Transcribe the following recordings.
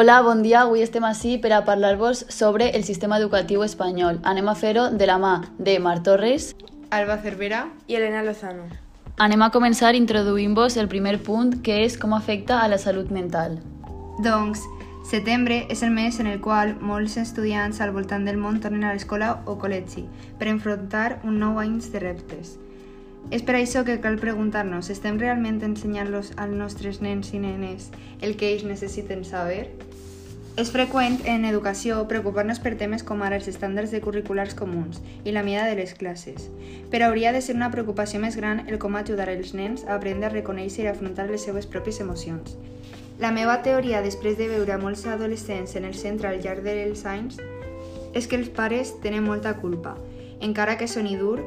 Hola, bon dia. Avui estem així per a parlar-vos sobre el sistema educatiu espanyol. Anem a fer-ho de la mà de Mar Torres, Alba Cervera i Elena Lozano. Anem a començar introduint-vos el primer punt, que és com afecta a la salut mental. Doncs, setembre és el mes en el qual molts estudiants al voltant del món tornen a l'escola o col·legi per enfrontar un nou any de reptes. És per això que cal preguntar-nos, estem realment ensenyant-los als nostres nens i nenes el que ells necessiten saber? És freqüent en educació preocupar-nos per temes com ara els estàndards de curriculars comuns i la mida de les classes, però hauria de ser una preocupació més gran el com ajudar els nens a aprendre a reconèixer i afrontar les seues pròpies emocions. La meva teoria, després de veure molts adolescents en el centre al llarg dels anys, és que els pares tenen molta culpa. Encara que soni dur,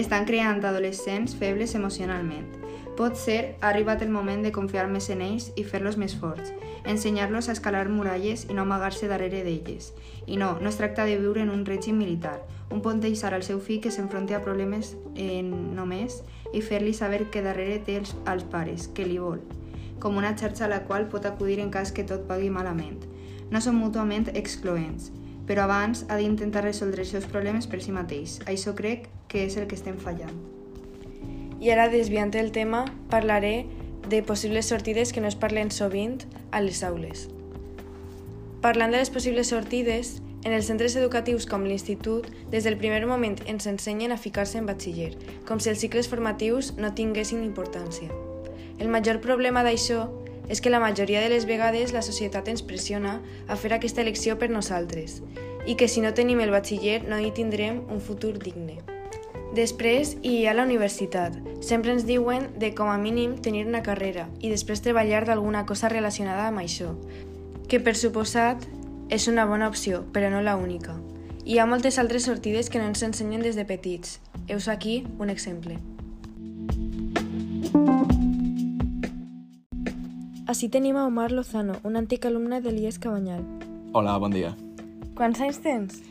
estan creant adolescents febles emocionalment. Pot ser, ha arribat el moment de confiar més en ells i fer-los més forts, ensenyar-los a escalar muralles i no amagar-se darrere d'elles. I no, no es tracta de viure en un règim militar. Un pot deixar al seu fill que s'enfronti a problemes en només i fer-li saber que darrere té els, als pares, que li vol, com una xarxa a la qual pot acudir en cas que tot pagui malament. No són mútuament excloents, però abans ha d'intentar resoldre els seus problemes per si mateix. Això crec que és el que estem fallant. I ara, desviant el tema, parlaré de possibles sortides que no es parlen sovint a les aules. Parlant de les possibles sortides, en els centres educatius com l'institut, des del primer moment ens ensenyen a ficar-se en batxiller, com si els cicles formatius no tinguessin importància. El major problema d'això és que la majoria de les vegades la societat ens pressiona a fer aquesta elecció per nosaltres i que si no tenim el batxiller no hi tindrem un futur digne. Després hi ha la universitat. Sempre ens diuen de com a mínim tenir una carrera i després treballar d'alguna cosa relacionada amb això, que per suposat és una bona opció, però no la única. Hi ha moltes altres sortides que no ens ensenyen des de petits. Heus aquí un exemple. Així tenim a Omar Lozano, un antic alumne de l'IES Cabanyal. Hola, bon dia. Quants anys tens?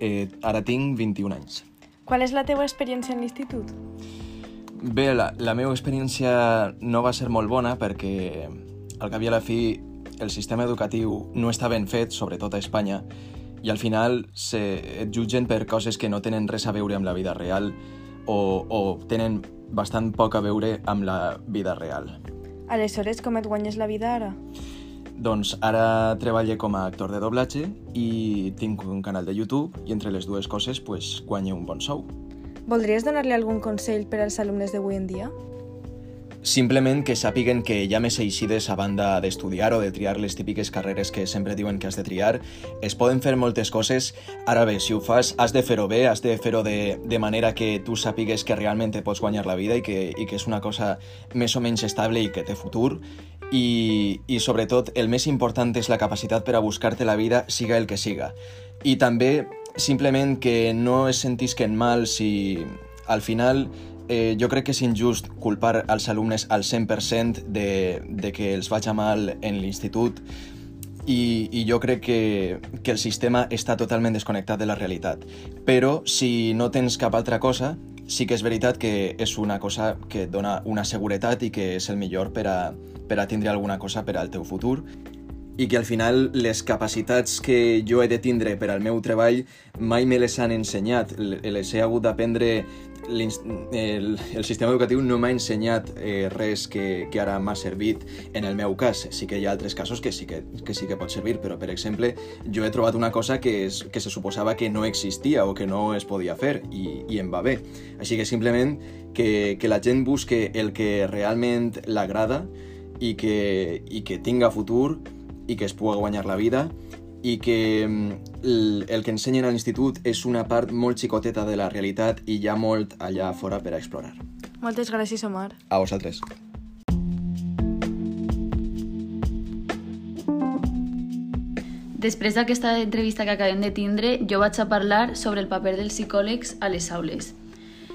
Eh, ara tinc 21 anys. Qual és la teva experiència en l'institut? Bé, la, la meva experiència no va ser molt bona perquè al cap i a la fi el sistema educatiu no està ben fet, sobretot a Espanya, i al final se, et jutgen per coses que no tenen res a veure amb la vida real o, o tenen bastant poc a veure amb la vida real. Aleshores, com et guanyes la vida ara? Doncs ara treballo com a actor de doblatge i tinc un canal de YouTube i entre les dues coses pues, guanyo un bon sou. Voldries donar-li algun consell per als alumnes d'avui en dia? Simplement que sàpiguen que hi ha més eixides a banda d'estudiar o de triar les típiques carreres que sempre diuen que has de triar. Es poden fer moltes coses. Ara bé, si ho fas, has de fer-ho bé, has de fer-ho de, de manera que tu sàpigues que realment te pots guanyar la vida i que, i que és una cosa més o menys estable i que té futur. I, I sobretot, el més important és la capacitat per a buscar-te la vida, siga el que siga. I també, simplement, que no es sentisquen mal si al final eh, jo crec que és injust culpar als alumnes al 100% de, de que els vaig mal en l'institut i, i jo crec que, que el sistema està totalment desconnectat de la realitat. Però si no tens cap altra cosa, sí que és veritat que és una cosa que et dona una seguretat i que és el millor per a, per a tindre alguna cosa per al teu futur i que al final les capacitats que jo he de tindre per al meu treball mai me les han ensenyat. Les he hagut d'aprendre el, el sistema educatiu no m'ha ensenyat eh, res que, que ara m'ha servit en el meu cas. Sí que hi ha altres casos que sí que, que sí que pot servir, però, per exemple, jo he trobat una cosa que, és, que se suposava que no existia o que no es podia fer i, i em va bé. Així que simplement que, que la gent busque el que realment l'agrada i que, i que tinga futur i que es pugui guanyar la vida i que el, el que ensenyen a l'institut és una part molt xicoteta de la realitat i hi ha molt allà fora per a explorar. Moltes gràcies, Omar. A vosaltres. Després d'aquesta entrevista que acabem de tindre, jo vaig a parlar sobre el paper dels psicòlegs a les aules.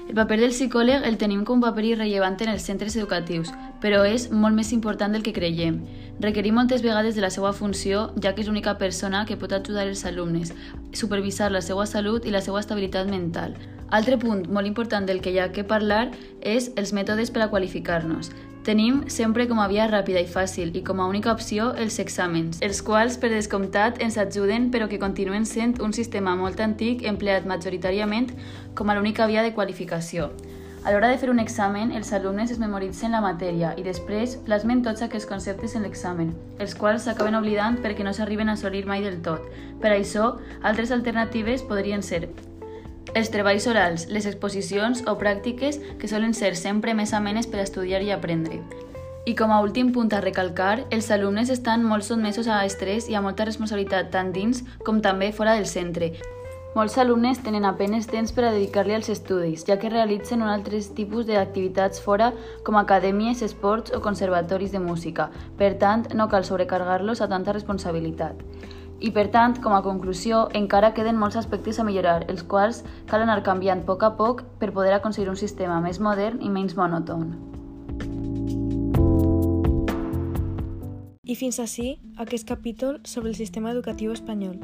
El paper del psicòleg el tenim com un paper irrellevant en els centres educatius, però és molt més important del que creiem. Requerim moltes vegades de la seva funció, ja que és l'única persona que pot ajudar els alumnes, supervisar la seva salut i la seva estabilitat mental. Altre punt molt important del que hi ha que parlar és els mètodes per a qualificar-nos. Tenim sempre com a via ràpida i fàcil i com a única opció els exàmens, els quals per descomptat ens ajuden però que continuen sent un sistema molt antic empleat majoritàriament com a l'única via de qualificació. A l'hora de fer un examen, els alumnes es memoritzen la matèria i després plasmen tots aquests conceptes en l'examen, els quals s'acaben oblidant perquè no s'arriben a assolir mai del tot. Per això, altres alternatives podrien ser els treballs orals, les exposicions o pràctiques que solen ser sempre més amenes per estudiar i aprendre. I com a últim punt a recalcar, els alumnes estan molt sotmesos a estrès i a molta responsabilitat tant dins com també fora del centre. Molts alumnes tenen apenes temps per a dedicar-li als estudis, ja que realitzen un altres tipus d'activitats fora com acadèmies, esports o conservatoris de música. Per tant, no cal sobrecargar-los a tanta responsabilitat. I per tant, com a conclusió, encara queden molts aspectes a millorar, els quals cal anar canviant a poc a poc per poder aconseguir un sistema més modern i menys monòton. I fins així aquest capítol sobre el sistema educatiu espanyol.